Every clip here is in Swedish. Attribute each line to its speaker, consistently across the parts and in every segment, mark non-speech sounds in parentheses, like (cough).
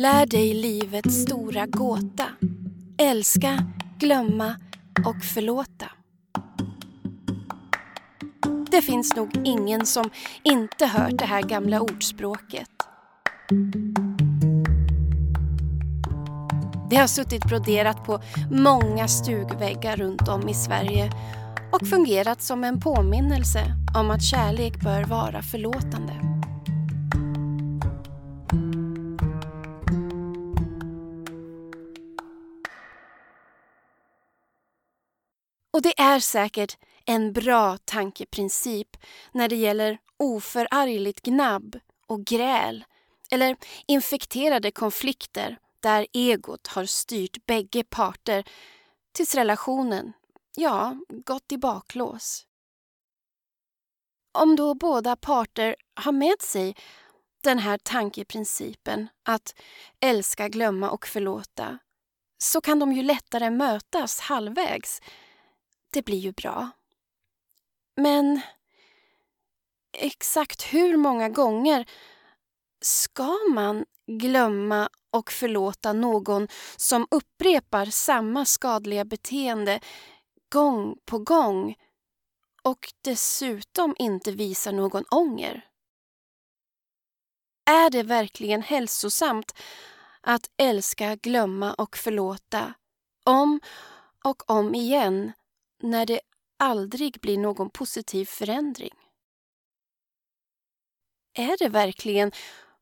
Speaker 1: Lär dig livets stora gåta. Älska, glömma och förlåta. Det finns nog ingen som inte hört det här gamla ordspråket. Det har suttit broderat på många stugväggar runt om i Sverige och fungerat som en påminnelse om att kärlek bör vara förlåtande. Är säkert en bra tankeprincip när det gäller oförargligt gnabb och gräl eller infekterade konflikter där egot har styrt bägge parter tills relationen, ja, gått i baklås. Om då båda parter har med sig den här tankeprincipen att älska, glömma och förlåta så kan de ju lättare mötas halvvägs. Det blir ju bra. Men exakt hur många gånger ska man glömma och förlåta någon som upprepar samma skadliga beteende gång på gång och dessutom inte visar någon ånger? Är det verkligen hälsosamt att älska, glömma och förlåta om och om igen när det aldrig blir någon positiv förändring? Är det verkligen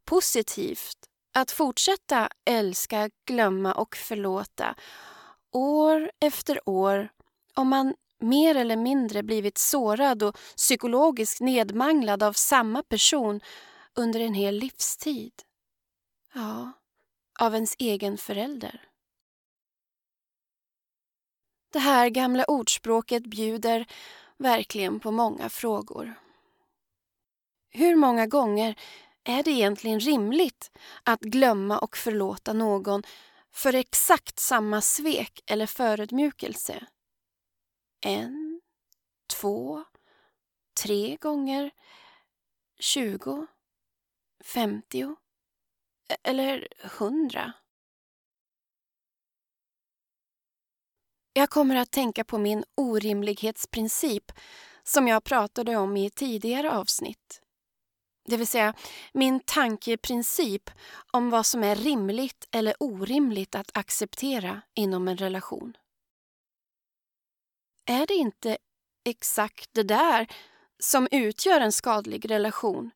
Speaker 1: positivt att fortsätta älska, glömma och förlåta år efter år om man mer eller mindre blivit sårad och psykologiskt nedmanglad av samma person under en hel livstid. Ja, av ens egen förälder. Det här gamla ordspråket bjuder verkligen på många frågor. Hur många gånger är det egentligen rimligt att glömma och förlåta någon för exakt samma svek eller förödmjukelse? En, två, tre gånger, tjugo, femtio e-, eller hundra? Jag kommer att tänka på min orimlighetsprincip som jag pratade om i tidigare avsnitt. Det vill säga min tankeprincip om vad som är rimligt eller orimligt att acceptera inom en relation. Är det inte exakt det där som utgör en skadlig relation?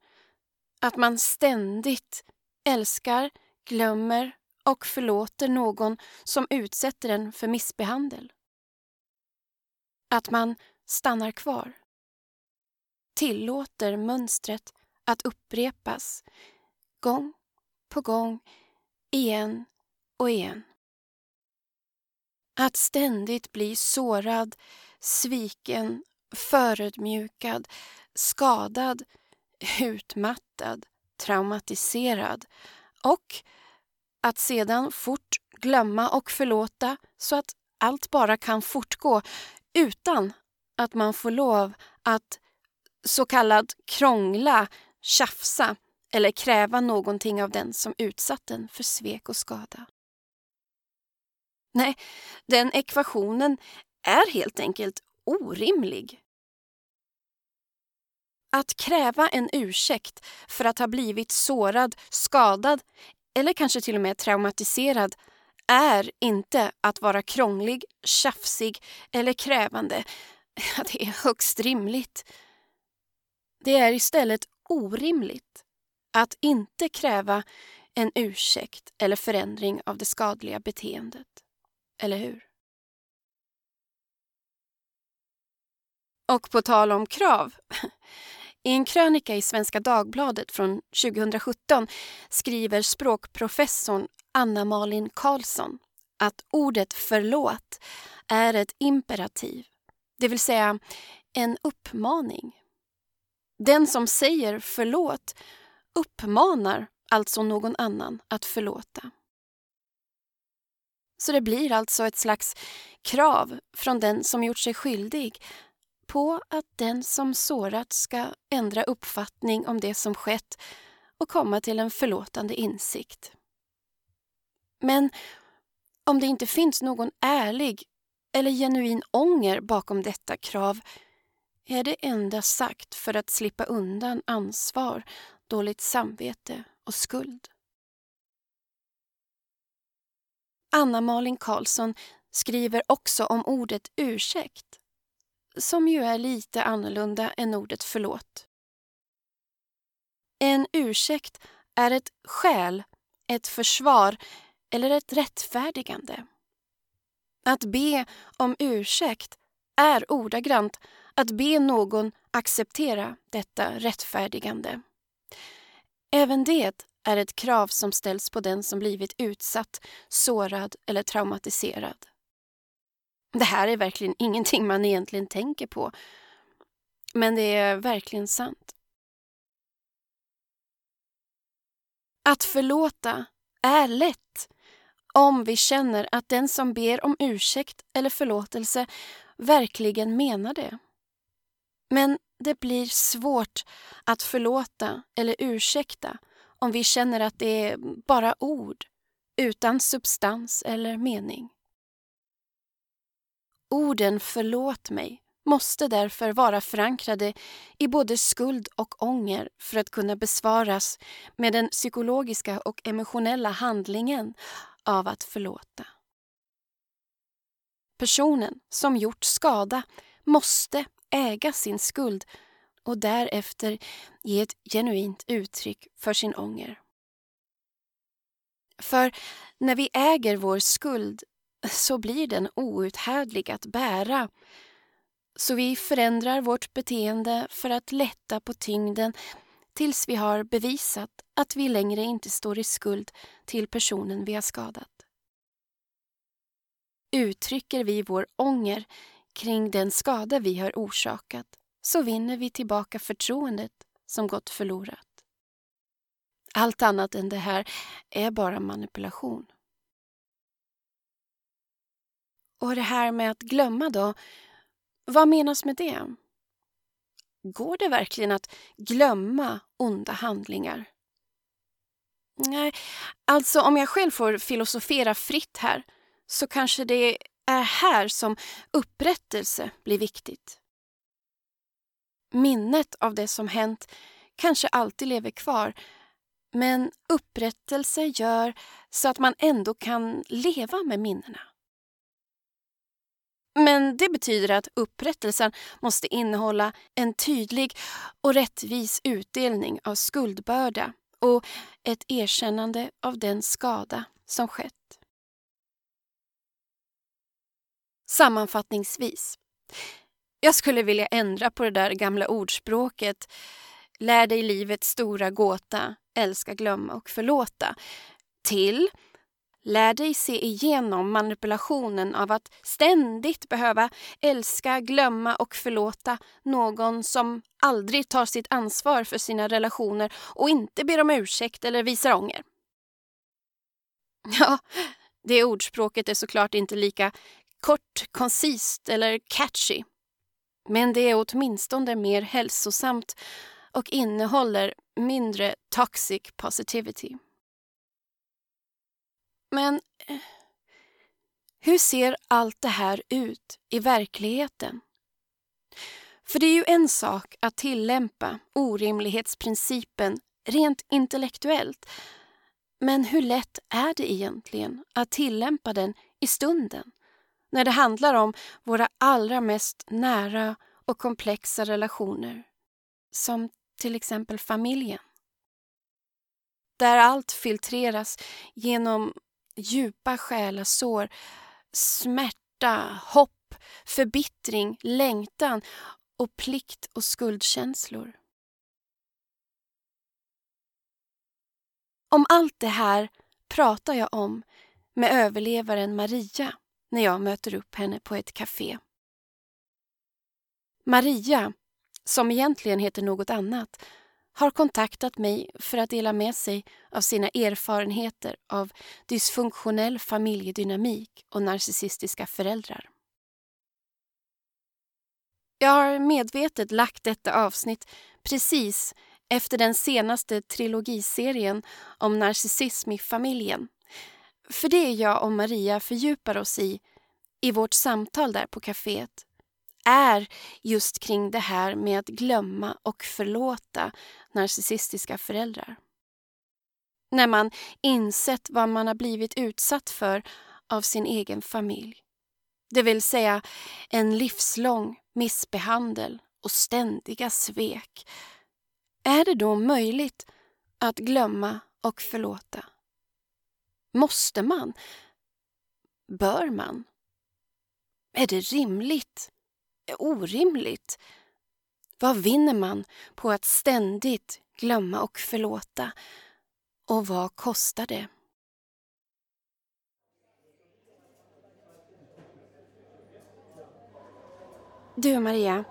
Speaker 1: Att man ständigt älskar, glömmer och förlåter någon som utsätter en för missbehandel. Att man stannar kvar. Tillåter mönstret att upprepas gång på gång, igen och igen. Att ständigt bli sårad, sviken, förödmjukad, skadad, utmattad, traumatiserad och att sedan fort glömma och förlåta så att allt bara kan fortgå utan att man får lov att så kallad krångla tjafsa eller kräva någonting av den som utsatt den för svek och skada. Nej, den ekvationen är helt enkelt orimlig. Att kräva en ursäkt för att ha blivit sårad, skadad eller kanske till och med traumatiserad är inte att vara krånglig, tjafsig eller krävande. (laughs) Det är högst rimligt. Det är istället orimligt att inte kräva en ursäkt eller förändring av det skadliga beteendet. Eller hur? Och på tal om krav. (laughs) I en krönika i Svenska Dagbladet från 2017 skriver språkprofessorn Anna-Malin Karlsson att ordet förlåt är ett imperativ, det vill säga en uppmaning. Den som säger förlåt uppmanar alltså någon annan att förlåta. Så det blir alltså ett slags krav från den som gjort sig skyldig på att den som sårat ska ändra uppfattning om det som skett och komma till en förlåtande insikt. Men om det inte finns någon ärlig eller genuin ånger bakom detta krav är det endast sagt för att slippa undan ansvar, dåligt samvete och skuld. Anna-Malin Karlsson skriver också om ordet ursäkt, som ju är lite annorlunda än ordet förlåt. En ursäkt är ett skäl, ett försvar eller ett rättfärdigande. Att be om ursäkt är ordagrant att be någon acceptera detta rättfärdigande. Även det är ett krav som ställs på den som blivit utsatt, sårad eller traumatiserad. Det här är verkligen ingenting man egentligen tänker på, men det är verkligen sant. Att förlåta är lätt om vi känner att den som ber om ursäkt eller förlåtelse verkligen menar det. Men det blir svårt att förlåta eller ursäkta om vi känner att det är bara ord utan substans eller mening. Orden förlåt mig måste därför vara förankrade i både skuld och ånger för att kunna besvaras med den psykologiska och emotionella handlingen av att förlåta. Personen som gjort skada måste äga sin skuld och därefter ge ett genuint uttryck för sin ånger. För när vi äger vår skuld så blir den outhärdlig att bära. Så vi förändrar vårt beteende för att lätta på tyngden tills vi har bevisat att vi längre inte står i skuld till personen vi har skadat. Uttrycker vi vår ånger kring den skada vi har orsakat så vinner vi tillbaka förtroendet som gått förlorat. Allt annat än det här är bara manipulation. Och det här med att glömma då, vad menas med det? Går det verkligen att glömma onda handlingar? Nej, alltså om jag själv får filosofera fritt här så kanske det är här som upprättelse blir viktigt. Minnet av det som hänt kanske alltid lever kvar men upprättelse gör så att man ändå kan leva med minnena. Men det betyder att upprättelsen måste innehålla en tydlig och rättvis utdelning av skuldbörda och ett erkännande av den skada som skett. Sammanfattningsvis. Jag skulle vilja ändra på det där gamla ordspråket Lär dig livets stora gåta, älska, glömma och förlåta till Lär dig se igenom manipulationen av att ständigt behöva älska, glömma och förlåta någon som aldrig tar sitt ansvar för sina relationer och inte ber om ursäkt eller visar ånger. (laughs) Ja, det ordspråket är såklart inte lika kort, koncist eller catchy. Men det är åtminstone mer hälsosamt och innehåller mindre toxic positivity. Men eh, hur ser allt det här ut i verkligheten? För det är ju en sak att tillämpa orimlighetsprincipen rent intellektuellt. Men hur lätt är det egentligen att tillämpa den i stunden? När det handlar om våra allra mest nära och komplexa relationer. Som till exempel familjen. Där allt filtreras genom djupa själasår, smärta, hopp, förbittring, längtan och plikt och skuldkänslor. Om allt det här pratar jag om med överlevaren Maria när jag möter upp henne på ett café. Maria, som egentligen heter något annat, har kontaktat mig för att dela med sig av sina erfarenheter av dysfunktionell familjedynamik och narcissistiska föräldrar. Jag har medvetet lagt detta avsnitt precis efter den senaste trilogiserien om narcissism i familjen För det jag och Maria fördjupar oss i, i vårt samtal där på kaféet, är just kring det här med att glömma och förlåta narcissistiska föräldrar. När man insett vad man har blivit utsatt för av sin egen familj. Det vill säga en livslång missbehandel och ständiga svek. Är det då möjligt att glömma och förlåta? Måste man? Bör man? Är det rimligt? Orimligt? Vad vinner man på att ständigt glömma och förlåta? Och vad kostar det? Du Maria,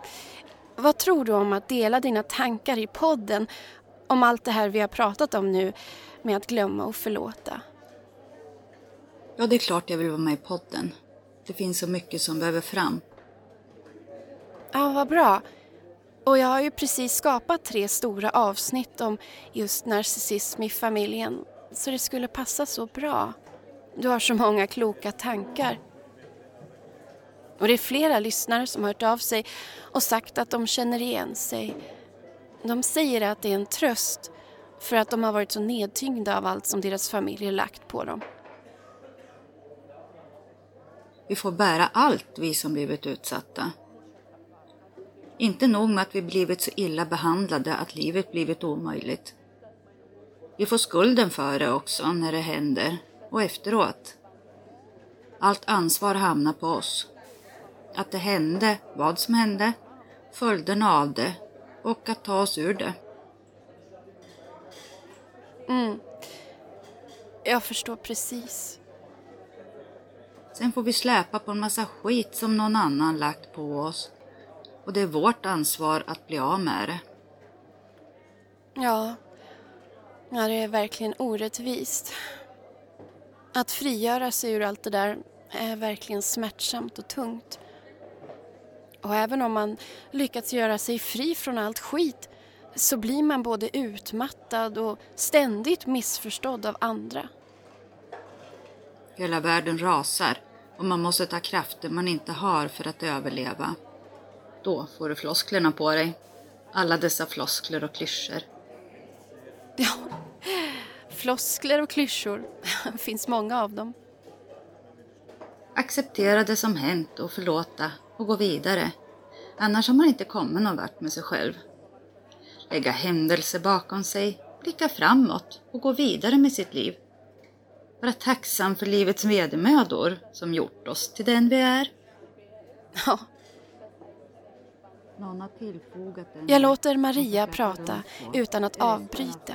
Speaker 1: vad tror du om att dela dina tankar i podden om allt det här vi har pratat om nu med att glömma och förlåta?
Speaker 2: Ja, det är klart jag vill vara med i podden. Det finns så mycket som behöver fram.
Speaker 1: Ja, vad bra. Och jag har ju precis skapat tre stora avsnitt om just narcissism i familjen. Så det skulle passa så bra. Du har så många kloka tankar. Och det är flera lyssnare som har hört av sig och sagt att de känner igen sig. De säger att det är en tröst för att de har varit så nedtyngda av allt som deras familjer lagt på dem.
Speaker 2: Vi får bära allt, vi som blivit utsatta. Inte nog med att vi blivit så illa behandlade att livet blivit omöjligt. Vi får skulden för det också när det händer och efteråt. Allt ansvar hamnar på oss. Att det hände, vad som hände, följderna av det och att ta oss ur det.
Speaker 1: Mm. Jag förstår precis.
Speaker 2: Sen får vi släpa på en massa skit som någon annan lagt på oss. Och det är vårt ansvar att bli av med det.
Speaker 1: Ja, ja det är verkligen orättvist. Att frigöra sig ur allt det där är verkligen smärtsamt och tungt. Och även om man lyckats göra sig fri från allt skit så blir man både utmattad och ständigt missförstådd av andra.
Speaker 2: Hela världen rasar och man måste ta krafter man inte har för att överleva. Då får du flosklerna på dig. Alla dessa floskler och klyschor.
Speaker 1: Ja, floskler och klyschor. Det (laughs) finns många av dem.
Speaker 2: Acceptera det som hänt och förlåta och gå vidare. Annars har man inte kommit någon vart med sig själv. Lägga händelser bakom sig, blicka framåt och gå vidare med sitt liv. Vara tacksam för livets vedermödor som gjort oss till den vi är.
Speaker 1: Ja. Jag låter Maria prata utan att avbryta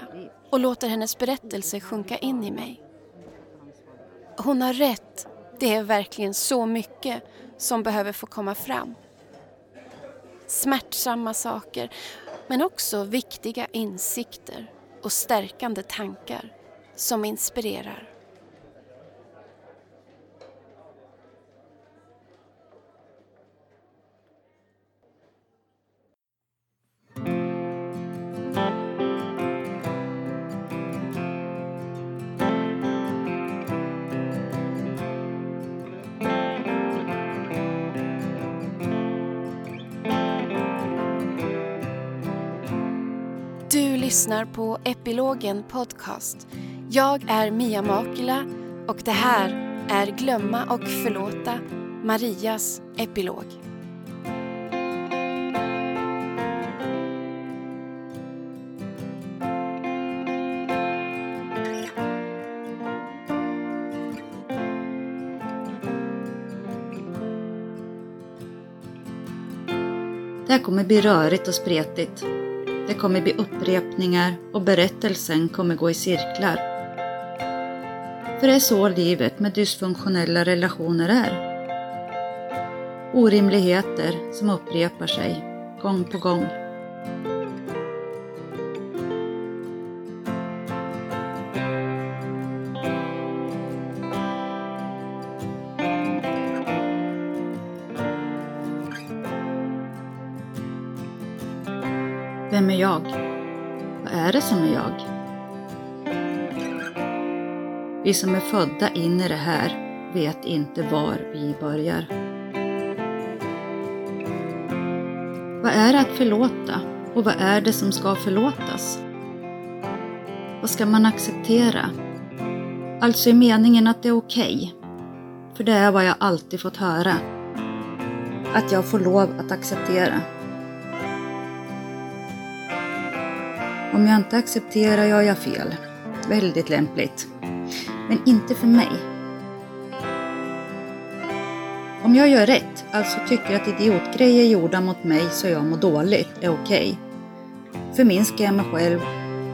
Speaker 1: och låter hennes berättelse sjunka in i mig. Hon har rätt. Det är verkligen så mycket som behöver få komma fram. Smärtsamma saker, men också viktiga insikter och stärkande tankar som inspirerar. Lyssnar på Epilogen Podcast. Jag är Mia Makila och det här är Glömma och förlåta, Marias epilog.
Speaker 2: Det här kommer bli rörigt och spretigt. Det kommer bli upprepningar och berättelsen kommer gå i cirklar. För det är så livet med dysfunktionella relationer är. Orimligheter som upprepar sig gång på gång. Jag? Vad är det som är jag? Vi som är födda in i det här vet inte var vi börjar. Vad är det att förlåta och vad är det som ska förlåtas? Vad ska man acceptera? Alltså i meningen att det är okej. Okay. För det är vad jag alltid fått höra. Att jag får lov att acceptera. Om jag inte accepterar gör jag fel. Väldigt lämpligt. Men inte för mig. Om jag gör rätt, alltså tycker att idiotgrejer gjorda mot mig så jag mår dåligt är okej, okay, förminskar jag mig själv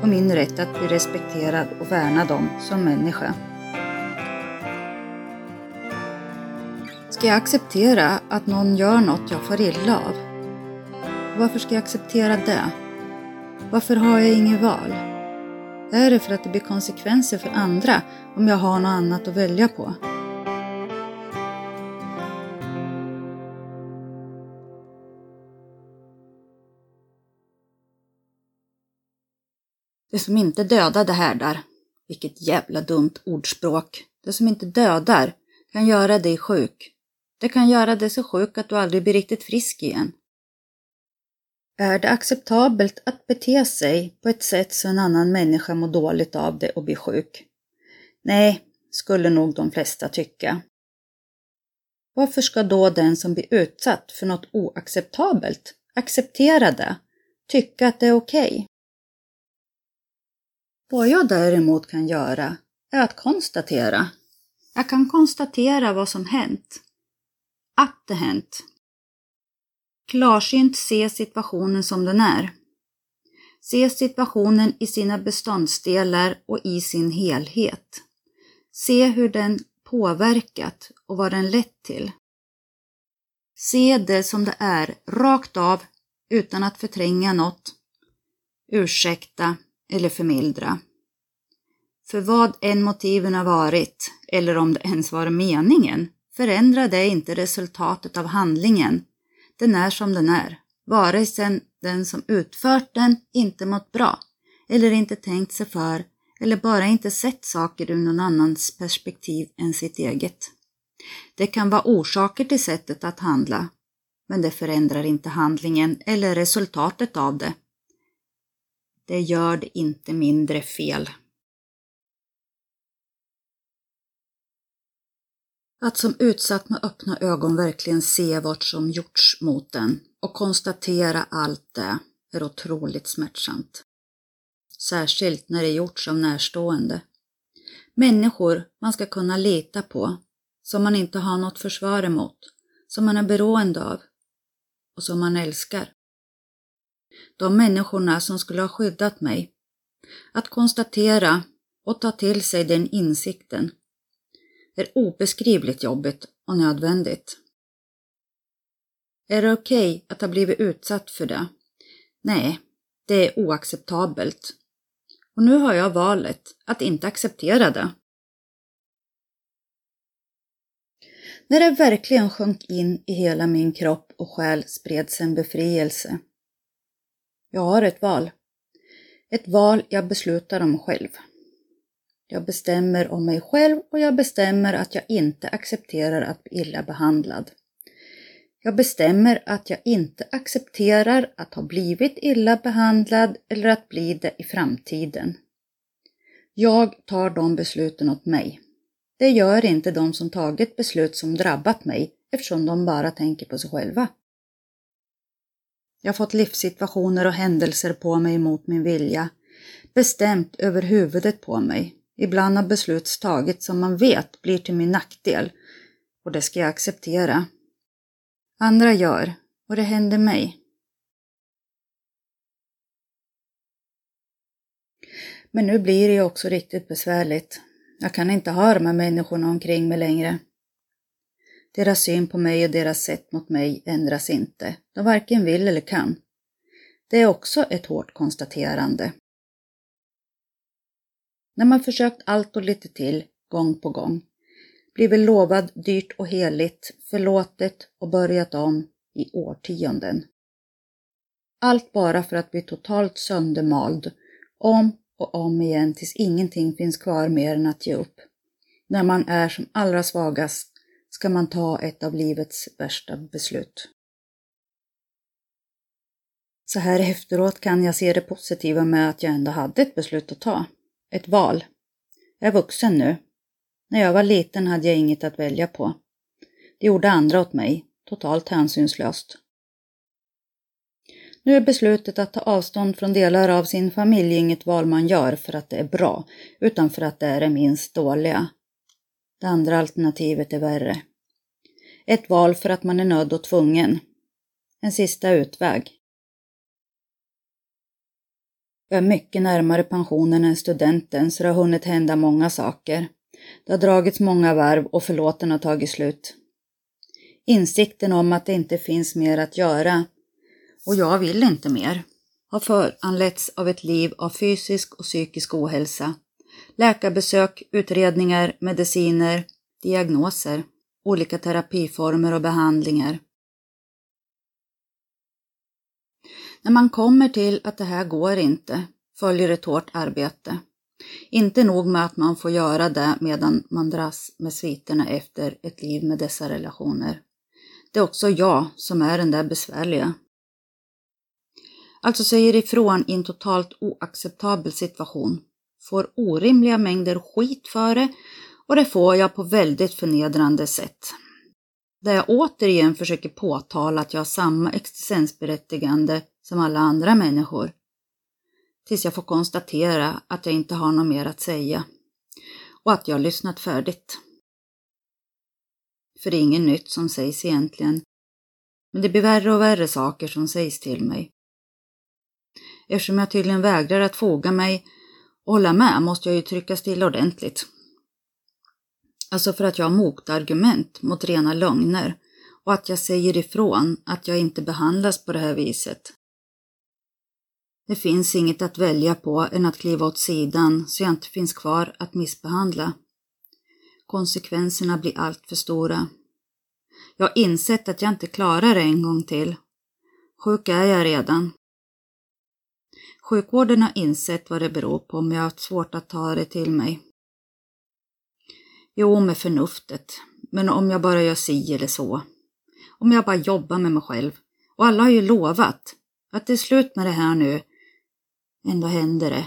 Speaker 2: och min rätt att bli respekterad och värnad om som människa. Ska jag acceptera att någon gör något jag får illa av? Varför ska jag acceptera det? Varför har jag inget val? Är det för att det blir konsekvenser för andra om jag har något annat att välja på? Det som inte dödade härdar. Vilket jävla dumt ordspråk. Det som inte dödar kan göra dig sjuk. Det kan göra dig så sjuk att du aldrig blir riktigt frisk igen. Är det acceptabelt att bete sig på ett sätt så en annan människa mår dåligt av det och blir sjuk? Nej, skulle nog de flesta tycka. Varför ska då den som blir utsatt för något oacceptabelt acceptera det, tycka att det är okej? Okay? Vad jag däremot kan göra är att konstatera. Jag kan konstatera vad som hänt. Att det hänt. Klarsynt se situationen som den är. Se situationen i sina beståndsdelar och i sin helhet. Se hur den påverkat och vad den lett till. Se det som det är, rakt av, utan att förtränga något, ursäkta eller förmildra. För vad än motiven har varit, eller om det ens var meningen, förändrar det inte resultatet av handlingen. Den är som den är, vare sig den som utfört den inte mått bra, eller inte tänkt sig för, eller bara inte sett saker ur någon annans perspektiv än sitt eget. Det kan vara orsaker till sättet att handla, men det förändrar inte handlingen eller resultatet av det. Det gör det inte mindre fel. Att som utsatt med öppna ögon verkligen se vad som gjorts mot den och konstatera allt det är otroligt smärtsamt. Särskilt när det gjorts av närstående. Människor man ska kunna lita på, som man inte har något försvar emot, som man är beroende av och som man älskar. De människorna som skulle ha skyddat mig. Att konstatera och ta till sig den insikten är obeskrivligt jobbigt och nödvändigt. Är det okej okay att ha blivit utsatt för det? Nej, det är oacceptabelt. Och nu har jag valet att inte acceptera det. När det verkligen sjönk in i hela min kropp och själ spreds en befrielse. Jag har ett val. Ett val jag beslutar om själv. Jag bestämmer om mig själv och jag bestämmer att jag inte accepterar att bli illa behandlad. Jag bestämmer att jag inte accepterar att ha blivit illa behandlad eller att bli det i framtiden. Jag tar de besluten åt mig. Det gör inte de som tagit beslut som drabbat mig eftersom de bara tänker på sig själva. Jag har fått livssituationer och händelser på mig mot min vilja, bestämt över huvudet på mig Ibland har beslut tagits som man vet blir till min nackdel och det ska jag acceptera. Andra gör och det händer mig. Men nu blir det ju också riktigt besvärligt. Jag kan inte ha de här människorna omkring mig längre. Deras syn på mig och deras sätt mot mig ändras inte. De varken vill eller kan. Det är också ett hårt konstaterande. När man försökt allt och lite till, gång på gång, blivit lovad dyrt och heligt, förlåtet och börjat om i årtionden. Allt bara för att bli totalt söndermald, om och om igen tills ingenting finns kvar mer än att ge upp När man är som allra svagast ska man ta ett av livets värsta beslut. Så här efteråt kan jag se det positiva med att jag ändå hade ett beslut att ta. Ett val. Jag är vuxen nu. När jag var liten hade jag inget att välja på. Det gjorde andra åt mig, totalt hänsynslöst. Nu är beslutet att ta avstånd från delar av sin familj inget val man gör för att det är bra, utan för att det är det minst dåliga. Det andra alternativet är värre. Ett val för att man är nödd och tvungen. En sista utväg. Jag är mycket närmare pensionen än studenten så det har hunnit hända många saker. Det har dragits många varv och förlåten har tagit slut. Insikten om att det inte finns mer att göra och jag vill inte mer har föranletts av ett liv av fysisk och psykisk ohälsa. Läkarbesök, utredningar, mediciner, diagnoser, olika terapiformer och behandlingar. När man kommer till att det här går inte följer ett hårt arbete. Inte nog med att man får göra det medan man dras med sviterna efter ett liv med dessa relationer. Det är också jag som är den där besvärliga. Alltså säger ifrån i en totalt oacceptabel situation. Får orimliga mängder skit för det och det får jag på väldigt förnedrande sätt. Där jag återigen försöker påtala att jag har samma existensberättigande som alla andra människor. Tills jag får konstatera att jag inte har något mer att säga och att jag har lyssnat färdigt. För det är inget nytt som sägs egentligen, men det blir värre och värre saker som sägs till mig. Eftersom jag tydligen vägrar att foga mig och hålla med måste jag ju trycka till ordentligt. Alltså för att jag har motargument mot rena lögner och att jag säger ifrån att jag inte behandlas på det här viset. Det finns inget att välja på än att kliva åt sidan så jag inte finns kvar att missbehandla. Konsekvenserna blir allt för stora. Jag har insett att jag inte klarar det en gång till. Sjuk är jag redan. Sjukvården har insett vad det beror på men jag har haft svårt att ta det till mig. Jo, med förnuftet. Men om jag bara gör si eller så. Om jag bara jobbar med mig själv. Och alla har ju lovat att det är slut med det här nu. Ändå händer det.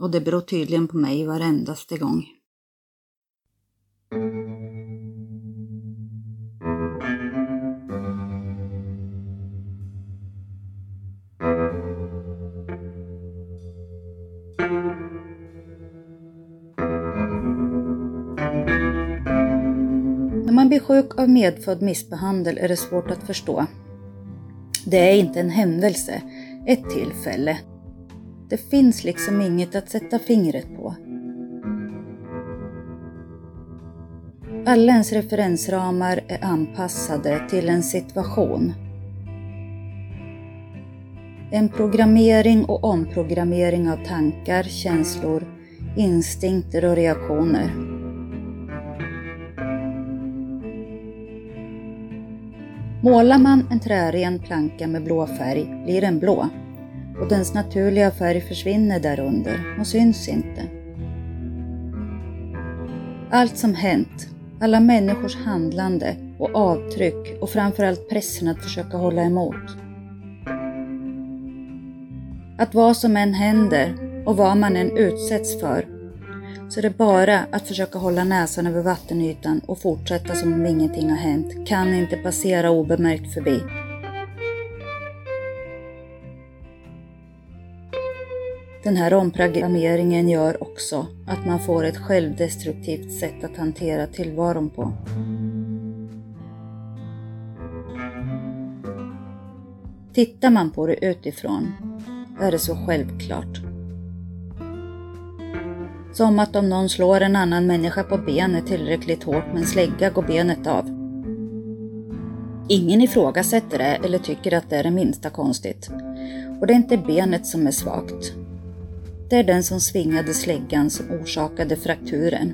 Speaker 2: Och det beror tydligen på mig varendaste gång. När man blir sjuk av medfödd missbehandel är det svårt att förstå. Det är inte en händelse, ett tillfälle. Det finns liksom inget att sätta fingret på. Alla ens referensramar är anpassade till en situation. En programmering och omprogrammering av tankar, känslor, instinkter och reaktioner. Målar man en trären planka med blå färg blir den blå och dens naturliga färg försvinner därunder och syns inte. Allt som hänt, alla människors handlande och avtryck och framförallt pressen att försöka hålla emot. Att vad som än händer och vad man än utsätts för så det är bara att försöka hålla näsan över vattenytan och fortsätta som om ingenting har hänt. Kan inte passera obemärkt förbi. Den här omprogrammeringen gör också att man får ett självdestruktivt sätt att hantera tillvaron på. Tittar man på det utifrån är det så självklart. Som att om någon slår en annan människa på benet tillräckligt hårt med en slägga går benet av. Ingen ifrågasätter det eller tycker att det är det minsta konstigt. Och det är inte benet som är svagt. Det är den som svingade släggan som orsakade frakturen.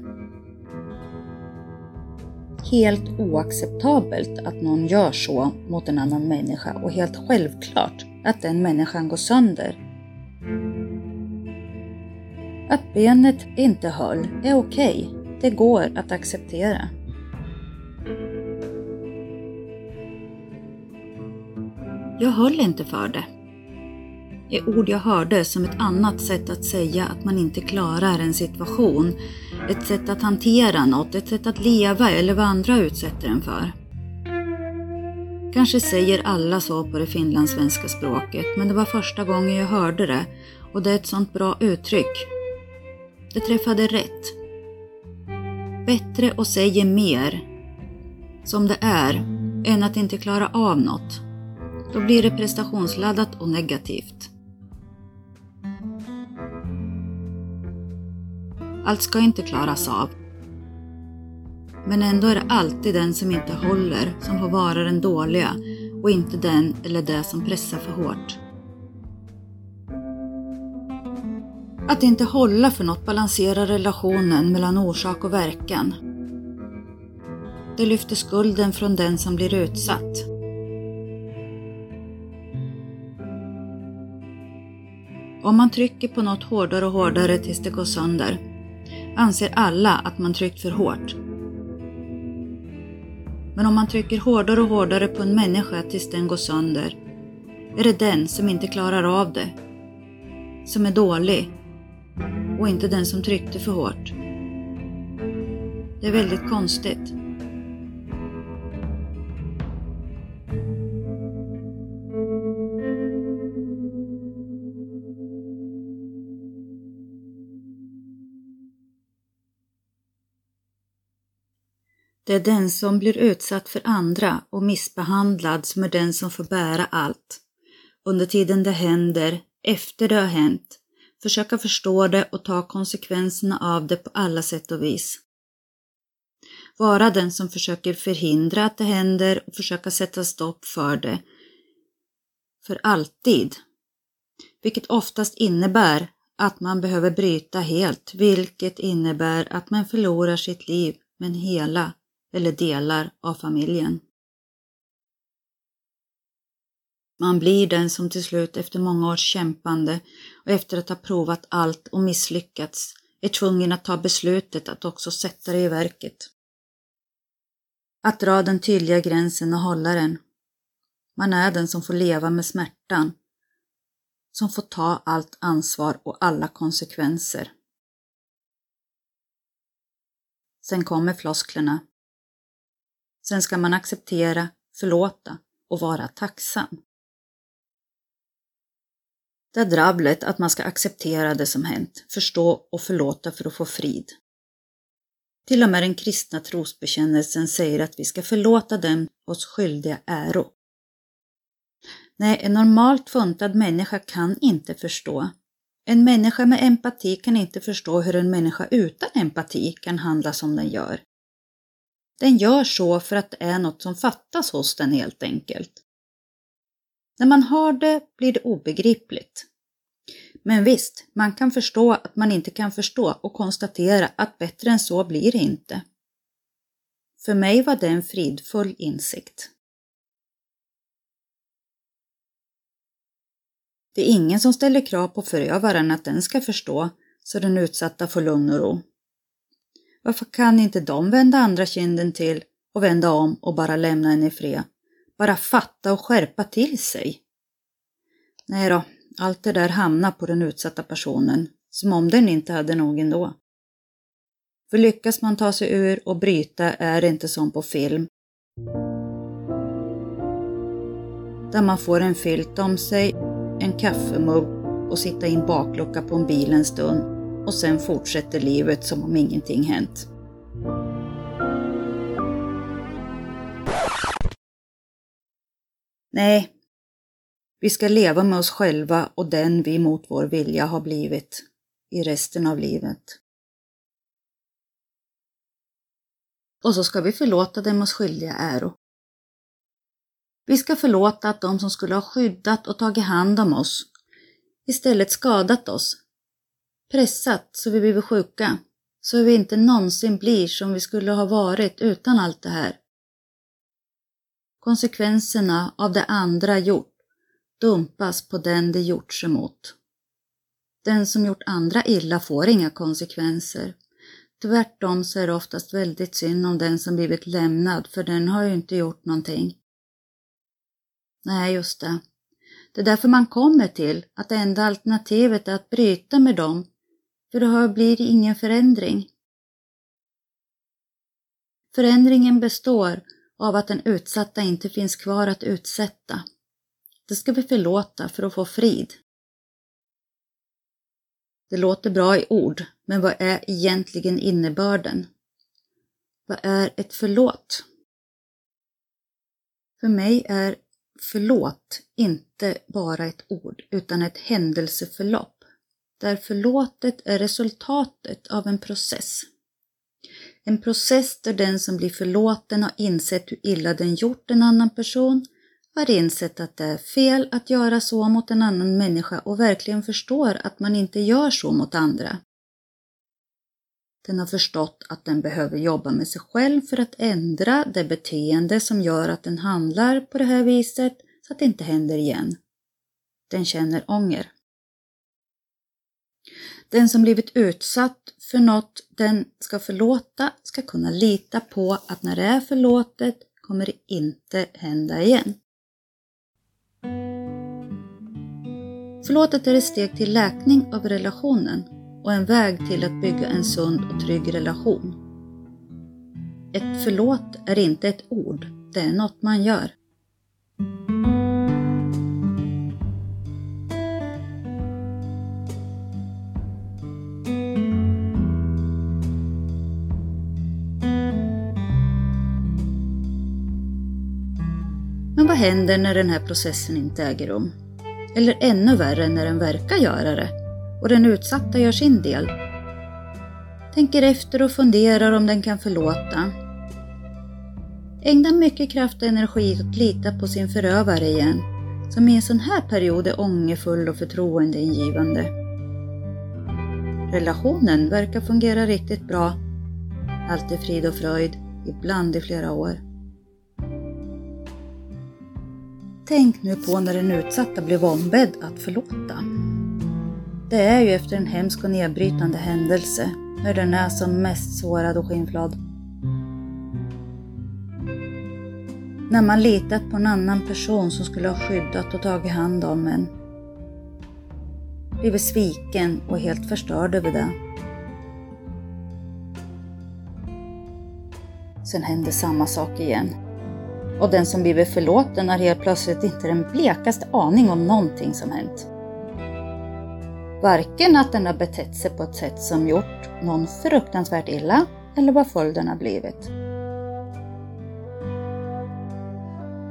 Speaker 2: Helt oacceptabelt att någon gör så mot en annan människa och helt självklart att den människan går sönder. Att benet inte höll är okej. Okay. Det går att acceptera. Jag höll inte för det. Är ord jag hörde som ett annat sätt att säga att man inte klarar en situation. Ett sätt att hantera något, ett sätt att leva eller vad andra utsätter en för. Kanske säger alla så på det finlandssvenska språket, men det var första gången jag hörde det och det är ett sånt bra uttryck. Det träffade rätt. Bättre och säger mer, som det är, än att inte klara av något. Då blir det prestationsladdat och negativt. Allt ska inte klaras av. Men ändå är det alltid den som inte håller som får vara den dåliga och inte den eller det som pressar för hårt. Att inte hålla för något balanserar relationen mellan orsak och verkan. Det lyfter skulden från den som blir utsatt. Om man trycker på något hårdare och hårdare tills det går sönder anser alla att man tryckt för hårt. Men om man trycker hårdare och hårdare på en människa tills den går sönder är det den som inte klarar av det, som är dålig och inte den som tryckte för hårt. Det är väldigt konstigt. Det är den som blir utsatt för andra och missbehandlad som är den som får bära allt. Under tiden det händer, efter det har hänt, försöka förstå det och ta konsekvenserna av det på alla sätt och vis. Vara den som försöker förhindra att det händer och försöka sätta stopp för det. För alltid. Vilket oftast innebär att man behöver bryta helt, vilket innebär att man förlorar sitt liv, men hela eller delar av familjen. Man blir den som till slut efter många års kämpande och efter att ha provat allt och misslyckats är tvungen att ta beslutet att också sätta det i verket. Att dra den tydliga gränsen och hålla den. Man är den som får leva med smärtan, som får ta allt ansvar och alla konsekvenser. Sen kommer flosklerna. Sen ska man acceptera, förlåta och vara tacksam. Det är drabblet att man ska acceptera det som hänt, förstå och förlåta för att få frid. Till och med den kristna trosbekännelsen säger att vi ska förlåta dem oss skyldiga äro. Nej, en normalt funtad människa kan inte förstå. En människa med empati kan inte förstå hur en människa utan empati kan handla som den gör. Den gör så för att det är något som fattas hos den helt enkelt. När man har det blir det obegripligt. Men visst, man kan förstå att man inte kan förstå och konstatera att bättre än så blir det inte. För mig var det en fridfull insikt. Det är ingen som ställer krav på förövaren att den ska förstå så den utsatta får lugn och ro. Varför kan inte de vända andra kinden till och vända om och bara lämna en i fred? Bara fatta och skärpa till sig. Nej då, allt det där hamnar på den utsatta personen, som om den inte hade nog ändå. För lyckas man ta sig ur och bryta är det inte som på film. Där man får en filt om sig, en kaffemugg och sitta i en baklucka på en bil en stund och sen fortsätter livet som om ingenting hänt. Nej, vi ska leva med oss själva och den vi mot vår vilja har blivit i resten av livet. Och så ska vi förlåta dem oss skyldiga äro. Vi ska förlåta att de som skulle ha skyddat och tagit hand om oss istället skadat oss, pressat så vi blivit sjuka, så vi inte någonsin blir som vi skulle ha varit utan allt det här. Konsekvenserna av det andra gjort dumpas på den det gjorts emot. Den som gjort andra illa får inga konsekvenser. Tvärtom så är det oftast väldigt synd om den som blivit lämnad, för den har ju inte gjort någonting. Nej, just det. Det är därför man kommer till att det enda alternativet är att bryta med dem, för då blir ingen förändring. Förändringen består av att den utsatta inte finns kvar att utsätta. Det ska vi förlåta för att få frid. Det låter bra i ord, men vad är egentligen innebörden? Vad är ett förlåt? För mig är förlåt inte bara ett ord, utan ett händelseförlopp, där förlåtet är resultatet av en process. En process där den som blir förlåten har insett hur illa den gjort en annan person, har insett att det är fel att göra så mot en annan människa och verkligen förstår att man inte gör så mot andra. Den har förstått att den behöver jobba med sig själv för att ändra det beteende som gör att den handlar på det här viset så att det inte händer igen. Den känner ånger. Den som blivit utsatt för något den ska förlåta ska kunna lita på att när det är förlåtet kommer det inte hända igen. Förlåtet är ett steg till läkning av relationen och en väg till att bygga en sund och trygg relation. Ett förlåt är inte ett ord, det är något man gör. Händer när den här processen inte äger rum? Eller ännu värre när den verkar göra det och den utsatta gör sin del. Tänker efter och funderar om den kan förlåta. Ägnar mycket kraft och energi åt att lita på sin förövare igen, som i en sån här period är ångerfull och förtroendeingivande. Relationen verkar fungera riktigt bra. Allt är frid och fröjd, ibland i flera år. Tänk nu på när den utsatta blev ombedd att förlåta. Det är ju efter en hemsk och nedbrytande händelse, när den är som mest sårad och skinnflad. När man litat på en annan person som skulle ha skyddat och tagit hand om en. Blivit sviken och helt förstörd över det. Sen hände samma sak igen och den som blivit förlåten har helt plötsligt inte den blekaste aning om någonting som hänt. Varken att den har betett sig på ett sätt som gjort någon fruktansvärt illa eller vad följden har blivit.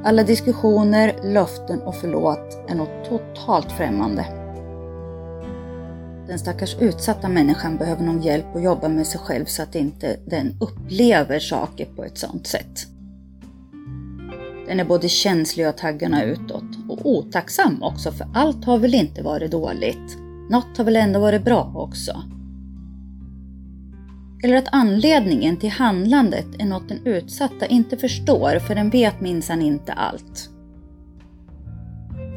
Speaker 2: Alla diskussioner, löften och förlåt är något totalt främmande. Den stackars utsatta människan behöver någon hjälp att jobba med sig själv så att inte den upplever saker på ett sådant sätt. Den är både känslig och taggarna utåt och otacksam också för allt har väl inte varit dåligt. Något har väl ändå varit bra också. Eller att anledningen till handlandet är något den utsatta inte förstår för den vet minsann inte allt.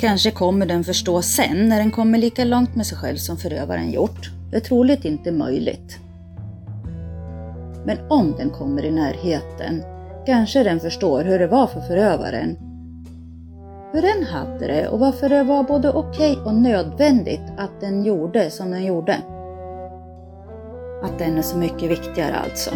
Speaker 2: Kanske kommer den förstå sen när den kommer lika långt med sig själv som förövaren gjort. Det är troligt inte möjligt. Men om den kommer i närheten Kanske den förstår hur det var för förövaren. Hur den hade det och varför det var både okej och nödvändigt att den gjorde som den gjorde. Att den är så mycket viktigare alltså.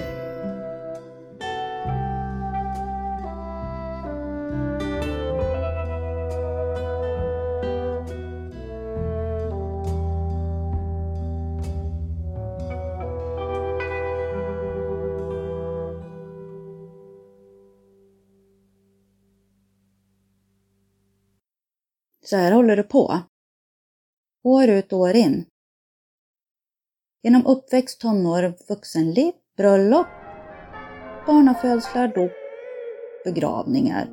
Speaker 2: Så här håller det på. År ut och år in. Genom uppväxt, tonår, vuxenliv, bröllop, barnafödslar, dop, begravningar.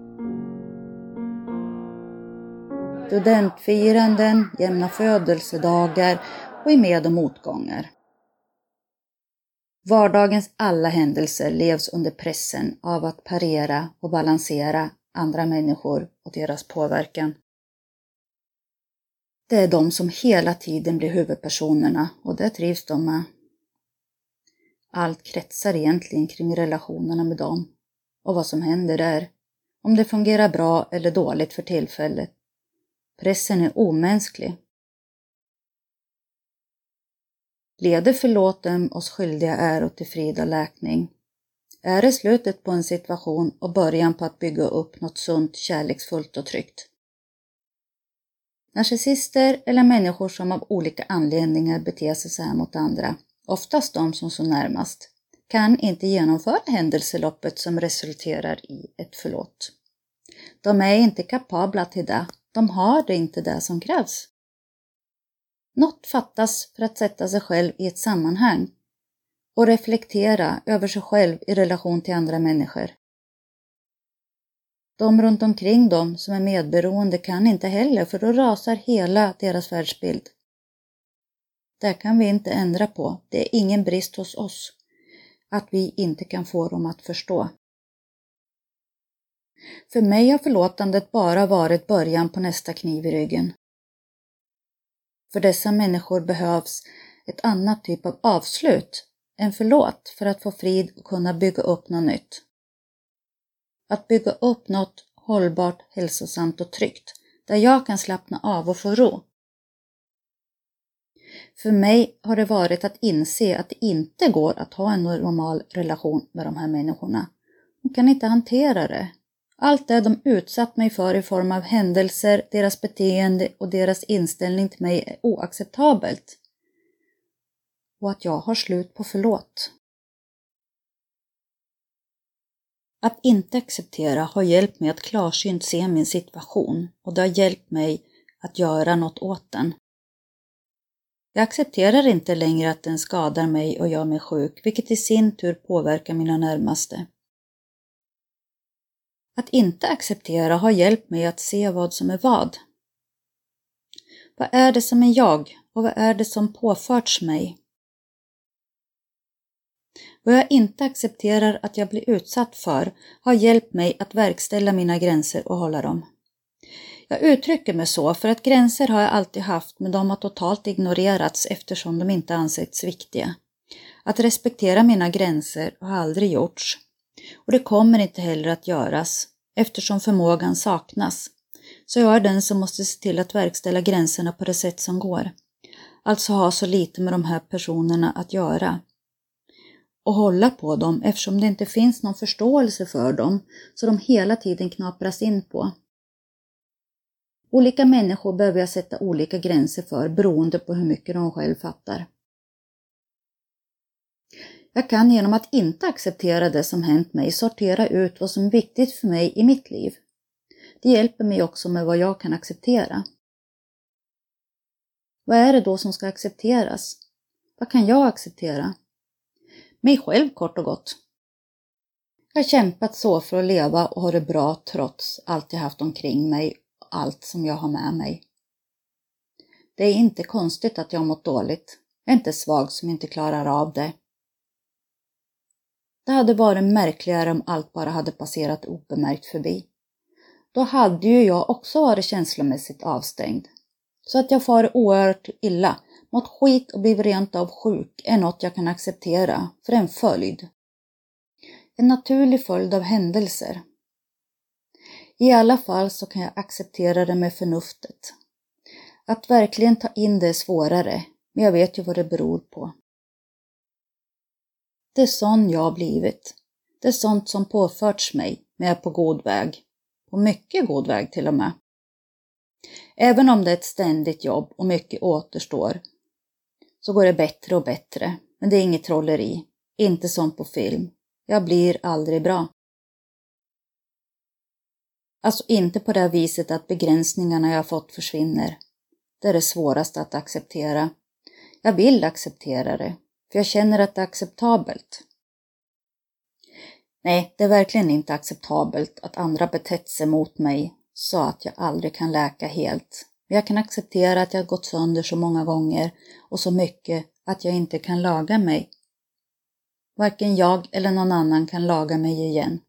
Speaker 2: Studentfiranden, jämna födelsedagar och i med och motgångar. Vardagens alla händelser levs under pressen av att parera och balansera andra människor och deras påverkan. Det är de som hela tiden blir huvudpersonerna och det trivs de med. Allt kretsar egentligen kring relationerna med dem och vad som händer där. Om det fungerar bra eller dåligt för tillfället. Pressen är omänsklig. Leder förlåten oss skyldiga äro till frid och läkning? Är det slutet på en situation och början på att bygga upp något sunt, kärleksfullt och tryggt? Narcissister eller människor som av olika anledningar beter sig så här mot andra, oftast de som står närmast, kan inte genomföra händelseloppet som resulterar i ett förlåt. De är inte kapabla till det, de har det inte det som krävs. Något fattas för att sätta sig själv i ett sammanhang och reflektera över sig själv i relation till andra människor. De runt omkring dem som är medberoende kan inte heller för då rasar hela deras världsbild. Det kan vi inte ändra på, det är ingen brist hos oss att vi inte kan få dem att förstå. För mig har förlåtandet bara varit början på nästa kniv i ryggen. För dessa människor behövs ett annat typ av avslut än förlåt för att få frid och kunna bygga upp något nytt. Att bygga upp något hållbart, hälsosamt och tryggt, där jag kan slappna av och få ro. För mig har det varit att inse att det inte går att ha en normal relation med de här människorna. De kan inte hantera det. Allt det de utsatt mig för i form av händelser, deras beteende och deras inställning till mig är oacceptabelt. Och att jag har slut på förlåt. Att inte acceptera har hjälpt mig att klarsynt se min situation och det har hjälpt mig att göra något åt den. Jag accepterar inte längre att den skadar mig och gör mig sjuk, vilket i sin tur påverkar mina närmaste. Att inte acceptera har hjälpt mig att se vad som är vad. Vad är det som är jag och vad är det som påförts mig? Vad jag inte accepterar att jag blir utsatt för har hjälpt mig att verkställa mina gränser och hålla dem. Jag uttrycker mig så för att gränser har jag alltid haft men de har totalt ignorerats eftersom de inte ansetts viktiga. Att respektera mina gränser har aldrig gjorts. Och det kommer inte heller att göras eftersom förmågan saknas. Så jag är den som måste se till att verkställa gränserna på det sätt som går. Alltså ha så lite med de här personerna att göra och hålla på dem eftersom det inte finns någon förståelse för dem så de hela tiden knapras in på. Olika människor behöver jag sätta olika gränser för beroende på hur mycket de själv fattar. Jag kan genom att inte acceptera det som hänt mig sortera ut vad som är viktigt för mig i mitt liv. Det hjälper mig också med vad jag kan acceptera. Vad är det då som ska accepteras? Vad kan jag acceptera? Mig själv kort och gott. Jag har kämpat så för att leva och ha det bra trots allt jag haft omkring mig och allt som jag har med mig. Det är inte konstigt att jag har mått dåligt. Jag är inte svag som inte klarar av det. Det hade varit märkligare om allt bara hade passerat obemärkt förbi. Då hade ju jag också varit känslomässigt avstängd. Så att jag far oerhört illa Mått skit och blivit rent av sjuk är något jag kan acceptera, för en följd. En naturlig följd av händelser. I alla fall så kan jag acceptera det med förnuftet. Att verkligen ta in det är svårare, men jag vet ju vad det beror på. Det är sån jag har blivit. Det är sånt som påförts mig, men jag är på god väg. På mycket god väg till och med. Även om det är ett ständigt jobb och mycket återstår så går det bättre och bättre. Men det är inget trolleri. Inte som på film. Jag blir aldrig bra. Alltså inte på det viset att begränsningarna jag fått försvinner. Det är det svåraste att acceptera. Jag vill acceptera det, för jag känner att det är acceptabelt. Nej, det är verkligen inte acceptabelt att andra betett sig mot mig så att jag aldrig kan läka helt. Men jag kan acceptera att jag gått sönder så många gånger och så mycket att jag inte kan laga mig. Varken jag eller någon annan kan laga mig igen.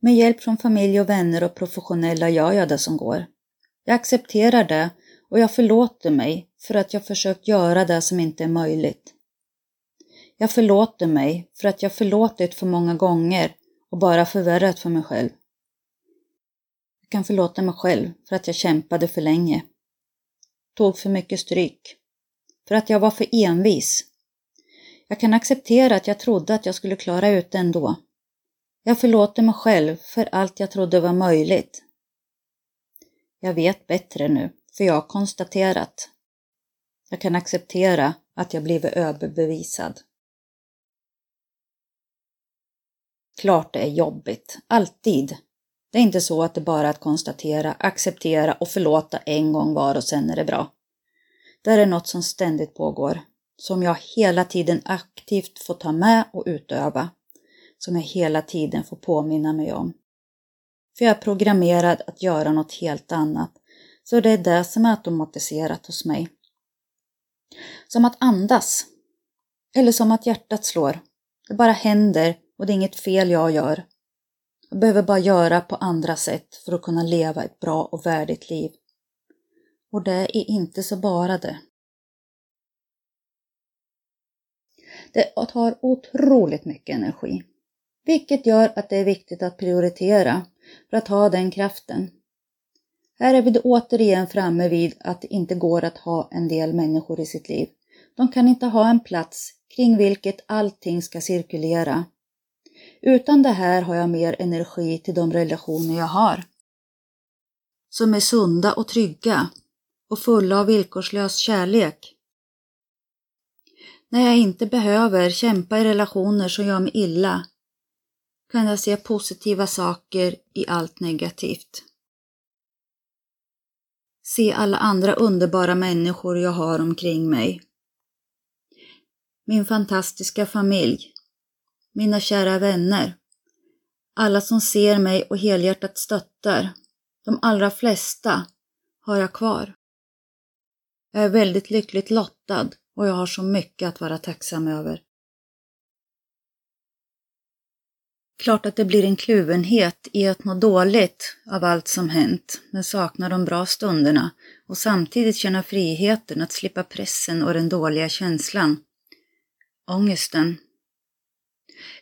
Speaker 2: Med hjälp från familj och vänner och professionella gör jag det som går. Jag accepterar det och jag förlåter mig för att jag försökt göra det som inte är möjligt. Jag förlåter mig för att jag förlåtit för många gånger och bara förvärrat för mig själv. Jag kan förlåta mig själv för att jag kämpade för länge. Tog för mycket stryk. För att jag var för envis. Jag kan acceptera att jag trodde att jag skulle klara ut det ändå. Jag förlåter mig själv för allt jag trodde var möjligt. Jag vet bättre nu, för jag har konstaterat. Jag kan acceptera att jag blivit överbevisad. Klart det är jobbigt, alltid. Det är inte så att det bara är att konstatera, acceptera och förlåta en gång var och sen är det bra. Det är något som ständigt pågår, som jag hela tiden aktivt får ta med och utöva, som jag hela tiden får påminna mig om. För jag är programmerad att göra något helt annat, så det är det som är automatiserat hos mig. Som att andas, eller som att hjärtat slår. Det bara händer och det är inget fel jag gör. Behöver bara göra på andra sätt för att kunna leva ett bra och värdigt liv. Och det är inte så bara det. Det tar otroligt mycket energi, vilket gör att det är viktigt att prioritera för att ha den kraften. Här är vi återigen framme vid att det inte går att ha en del människor i sitt liv. De kan inte ha en plats kring vilket allting ska cirkulera utan det här har jag mer energi till de relationer jag har. Som är sunda och trygga och fulla av villkorslös kärlek. När jag inte behöver kämpa i relationer som gör mig illa kan jag se positiva saker i allt negativt. Se alla andra underbara människor jag har omkring mig. Min fantastiska familj mina kära vänner, alla som ser mig och helhjärtat stöttar, de allra flesta har jag kvar. Jag är väldigt lyckligt lottad och jag har så mycket att vara tacksam över. Klart att det blir en kluvenhet i att må dåligt av allt som hänt, men sakna de bra stunderna och samtidigt känna friheten att slippa pressen och den dåliga känslan. Ångesten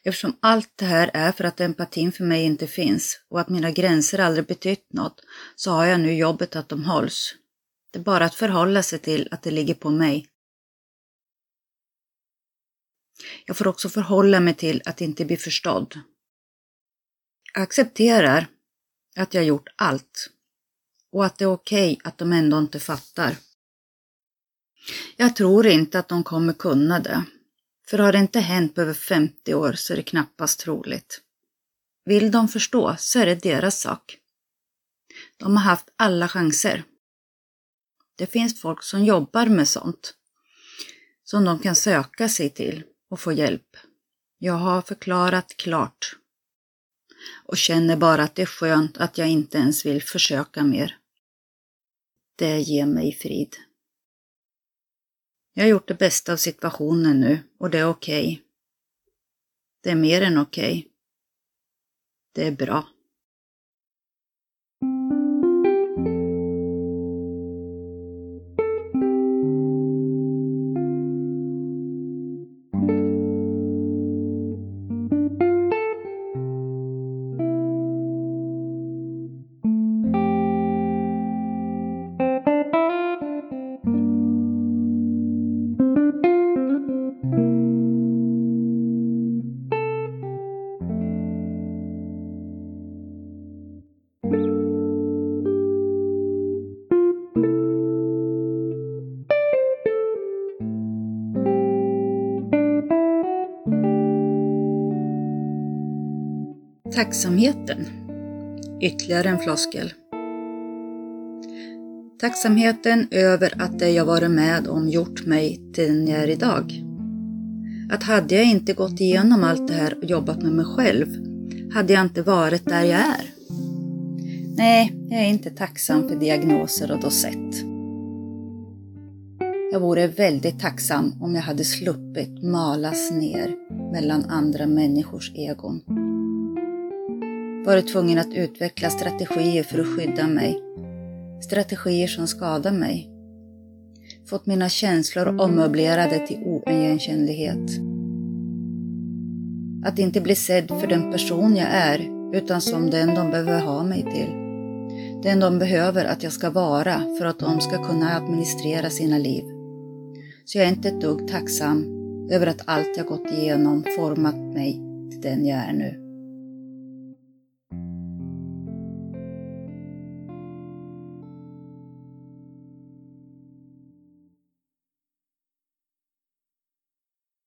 Speaker 2: Eftersom allt det här är för att empatin för mig inte finns och att mina gränser aldrig betytt något så har jag nu jobbet att de hålls. Det är bara att förhålla sig till att det ligger på mig. Jag får också förhålla mig till att inte bli förstådd. Jag accepterar att jag gjort allt och att det är okej okay att de ändå inte fattar. Jag tror inte att de kommer kunna det. För har det inte hänt på över 50 år så är det knappast troligt. Vill de förstå så är det deras sak. De har haft alla chanser. Det finns folk som jobbar med sånt, som de kan söka sig till och få hjälp. Jag har förklarat klart och känner bara att det är skönt att jag inte ens vill försöka mer. Det ger mig frid. Jag har gjort det bästa av situationen nu och det är okej. Okay. Det är mer än okej. Okay. Det är bra. Tacksamheten. Ytterligare en floskel. Tacksamheten över att det jag varit med om gjort mig till den jag är idag. Att hade jag inte gått igenom allt det här och jobbat med mig själv, hade jag inte varit där jag är. Nej, jag är inte tacksam för diagnoser och dosett. Jag vore väldigt tacksam om jag hade sluppit malas ner mellan andra människors egon varit tvungen att utveckla strategier för att skydda mig. Strategier som skadar mig. Fått mina känslor ommöblerade till oigenkännlighet. Att inte bli sedd för den person jag är, utan som den de behöver ha mig till. Den de behöver att jag ska vara för att de ska kunna administrera sina liv. Så jag är inte ett dugg tacksam över att allt jag gått igenom format mig till den jag är nu.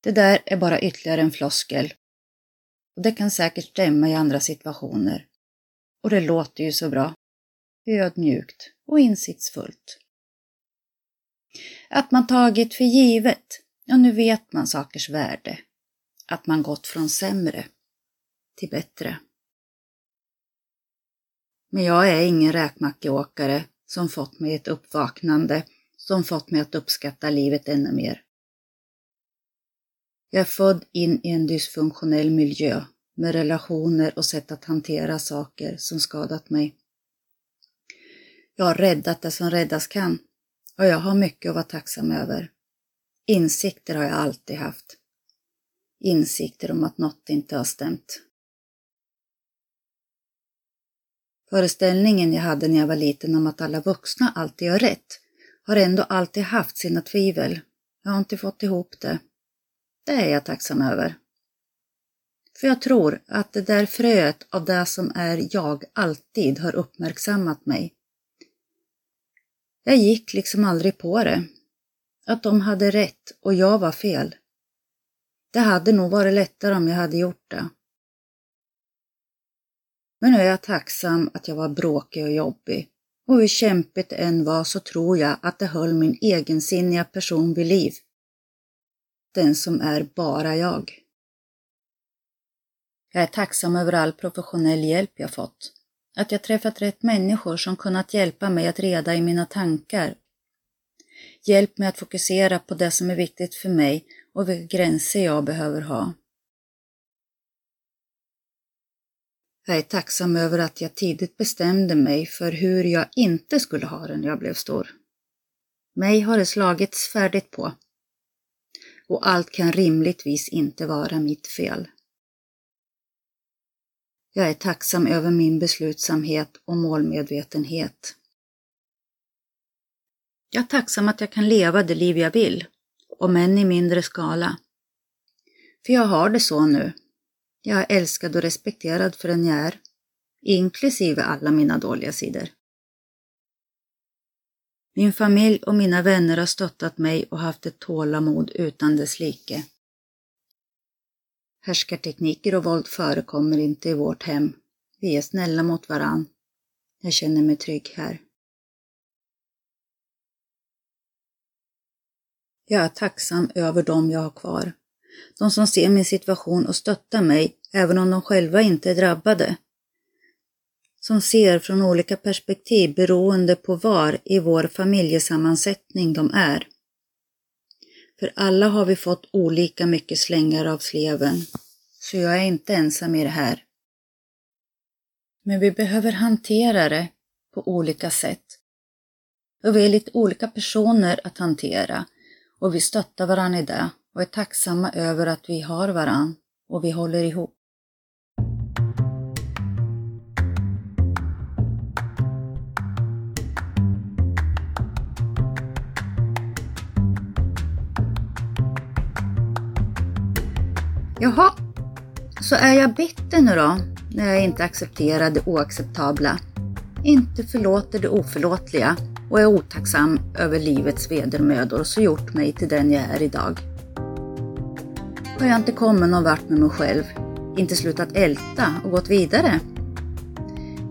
Speaker 2: Det där är bara ytterligare en floskel. Och det kan säkert stämma i andra situationer. Och det låter ju så bra. Ödmjukt och insiktsfullt. Att man tagit för givet, ja nu vet man sakers värde. Att man gått från sämre till bättre. Men jag är ingen räkmackeåkare som fått mig ett uppvaknande som fått mig att uppskatta livet ännu mer. Jag är född in i en dysfunktionell miljö med relationer och sätt att hantera saker som skadat mig. Jag har räddat det som räddas kan och jag har mycket att vara tacksam över. Insikter har jag alltid haft. Insikter om att något inte har stämt. Föreställningen jag hade när jag var liten om att alla vuxna alltid gör rätt har ändå alltid haft sina tvivel. Jag har inte fått ihop det. Det är jag tacksam över. För jag tror att det där fröet av det som är jag alltid har uppmärksammat mig. Jag gick liksom aldrig på det. Att de hade rätt och jag var fel. Det hade nog varit lättare om jag hade gjort det. Men nu är jag tacksam att jag var bråkig och jobbig. Och hur kämpigt det än var så tror jag att det höll min egensinniga person vid liv den som är bara jag. Jag är tacksam över all professionell hjälp jag fått. Att jag träffat rätt människor som kunnat hjälpa mig att reda i mina tankar. Hjälp mig att fokusera på det som är viktigt för mig och vilka gränser jag behöver ha. Jag är tacksam över att jag tidigt bestämde mig för hur jag inte skulle ha det när jag blev stor. Mig har det slagits färdigt på och allt kan rimligtvis inte vara mitt fel. Jag är tacksam över min beslutsamhet och målmedvetenhet. Jag är tacksam att jag kan leva det liv jag vill, om än i mindre skala. För jag har det så nu. Jag är älskad och respekterad för den jag är, inklusive alla mina dåliga sidor. Min familj och mina vänner har stöttat mig och haft ett tålamod utan dess like. Härskartekniker och våld förekommer inte i vårt hem. Vi är snälla mot varann. Jag känner mig trygg här. Jag är tacksam över dem jag har kvar. De som ser min situation och stöttar mig, även om de själva inte är drabbade som ser från olika perspektiv beroende på var i vår familjesammansättning de är. För alla har vi fått olika mycket slängar av sleven, så jag är inte ensam i det här. Men vi behöver hantera det på olika sätt. Och vi är lite olika personer att hantera och vi stöttar varandra i det och är tacksamma över att vi har varandra och vi håller ihop. Jaha, så är jag bitter nu då, när jag inte accepterar det oacceptabla, inte förlåter det oförlåtliga och är otacksam över livets vedermödor som gjort mig till den jag är idag. Har jag inte kommit någon vart med mig själv, inte slutat älta och gått vidare?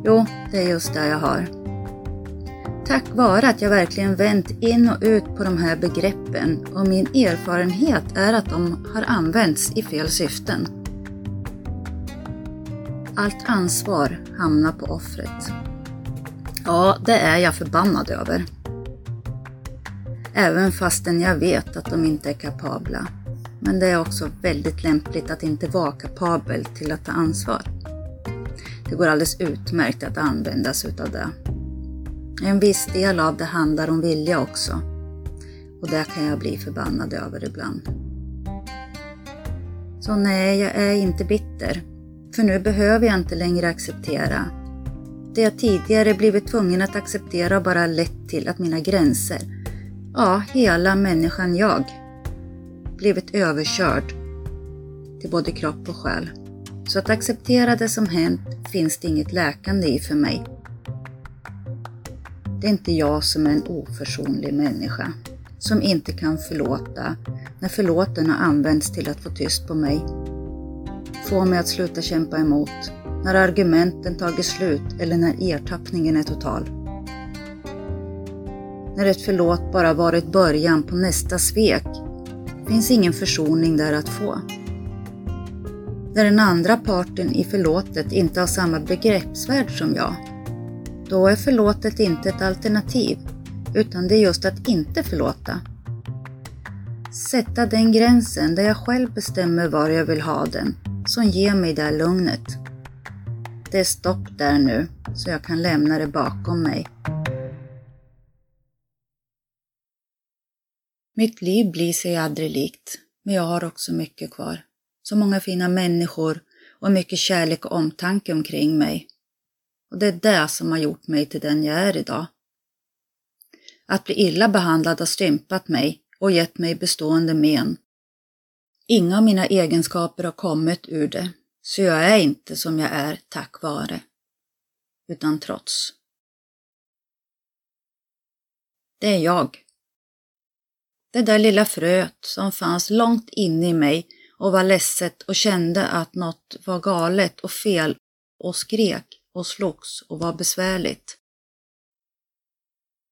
Speaker 2: Jo, det är just det jag har. Tack vare att jag verkligen vänt in och ut på de här begreppen och min erfarenhet är att de har använts i fel syften. Allt ansvar hamnar på offret. Ja, det är jag förbannad över. Även fastän jag vet att de inte är kapabla. Men det är också väldigt lämpligt att inte vara kapabel till att ta ansvar. Det går alldeles utmärkt att använda sig utav det. En viss del av det handlar om vilja också. Och det kan jag bli förbannad över ibland. Så nej, jag är inte bitter. För nu behöver jag inte längre acceptera. Det jag tidigare blivit tvungen att acceptera har bara lett till att mina gränser, ja, hela människan jag, blivit överkörd till både kropp och själ. Så att acceptera det som hänt finns det inget läkande i för mig. Det är inte jag som är en oförsonlig människa, som inte kan förlåta när förlåten har använts till att få tyst på mig. Få mig att sluta kämpa emot, när argumenten tagit slut eller när ertappningen är total. När ett förlåt bara varit början på nästa svek finns ingen försoning där att få. När den andra parten i förlåtet inte har samma begreppsvärld som jag, då är förlåtet inte ett alternativ, utan det är just att inte förlåta. Sätta den gränsen där jag själv bestämmer var jag vill ha den, som ger mig det här lugnet. Det är stopp där nu, så jag kan lämna det bakom mig. Mitt liv blir sig aldrig likt, men jag har också mycket kvar. Så många fina människor och mycket kärlek och omtanke omkring mig. Och det är det som har gjort mig till den jag är idag. Att bli illa behandlad har stympat mig och gett mig bestående men. Inga av mina egenskaper har kommit ur det, så jag är inte som jag är tack vare, utan trots. Det är jag. Det där lilla fröet som fanns långt inne i mig och var ledset och kände att något var galet och fel och skrek och slogs och var besvärligt.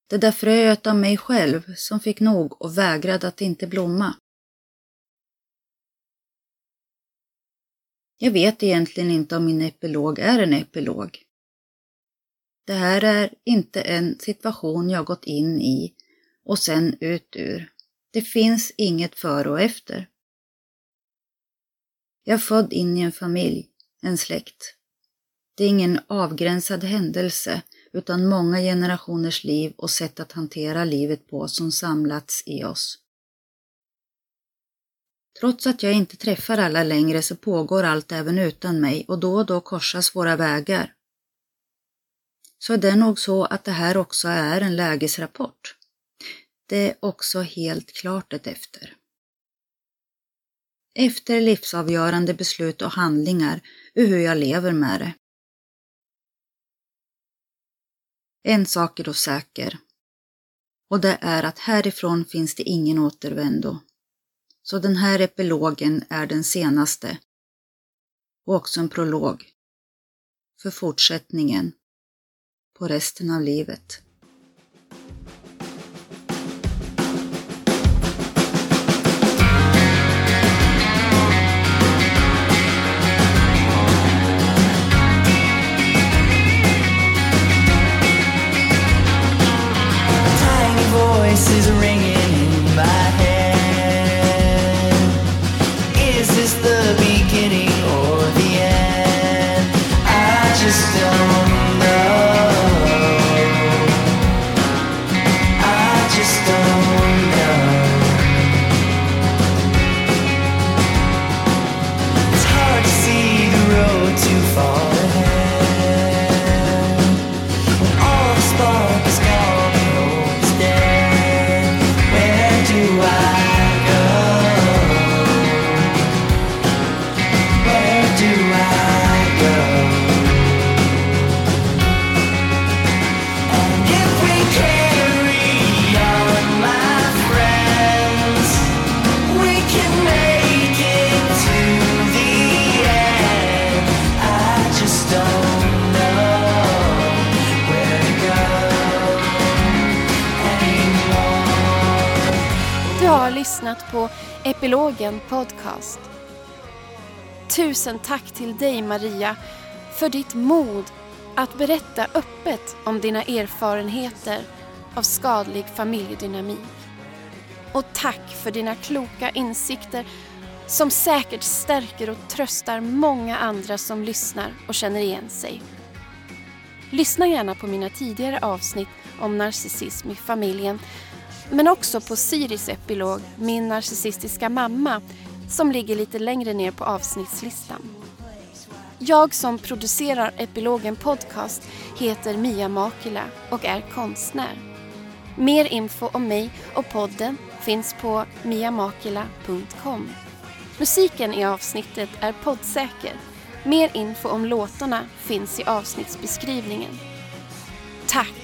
Speaker 2: Det där fröet av mig själv som fick nog och vägrade att inte blomma. Jag vet egentligen inte om min epilog är en epilog. Det här är inte en situation jag gått in i och sen ut ur. Det finns inget före och efter. Jag är född in i en familj, en släkt. Det är ingen avgränsad händelse utan många generationers liv och sätt att hantera livet på som samlats i oss. Trots att jag inte träffar alla längre så pågår allt även utan mig och då och då korsas våra vägar. Så är det nog så att det här också är en lägesrapport. Det är också helt klart ett efter. Efter livsavgörande beslut och handlingar ur hur jag lever med det. En sak är då säker. Och det är att härifrån finns det ingen återvändo. Så den här epilogen är den senaste. Och också en prolog. För fortsättningen. På resten av livet.
Speaker 1: Lyssnat på Epilogen Podcast. Tusen tack till dig Maria för ditt mod att berätta öppet om dina erfarenheter av skadlig familjedynamik. Och tack för dina kloka insikter som säkert stärker och tröstar många andra som lyssnar och känner igen sig. Lyssna gärna på mina tidigare avsnitt om narcissism i familjen men också på Siris epilog Min narcissistiska mamma som ligger lite längre ner på avsnittslistan. Jag som producerar Epilogen Podcast heter Mia Makila och är konstnär. Mer info om mig och podden finns på miamakila.com. Musiken i avsnittet är poddsäker. Mer info om låtarna finns i avsnittsbeskrivningen. Tack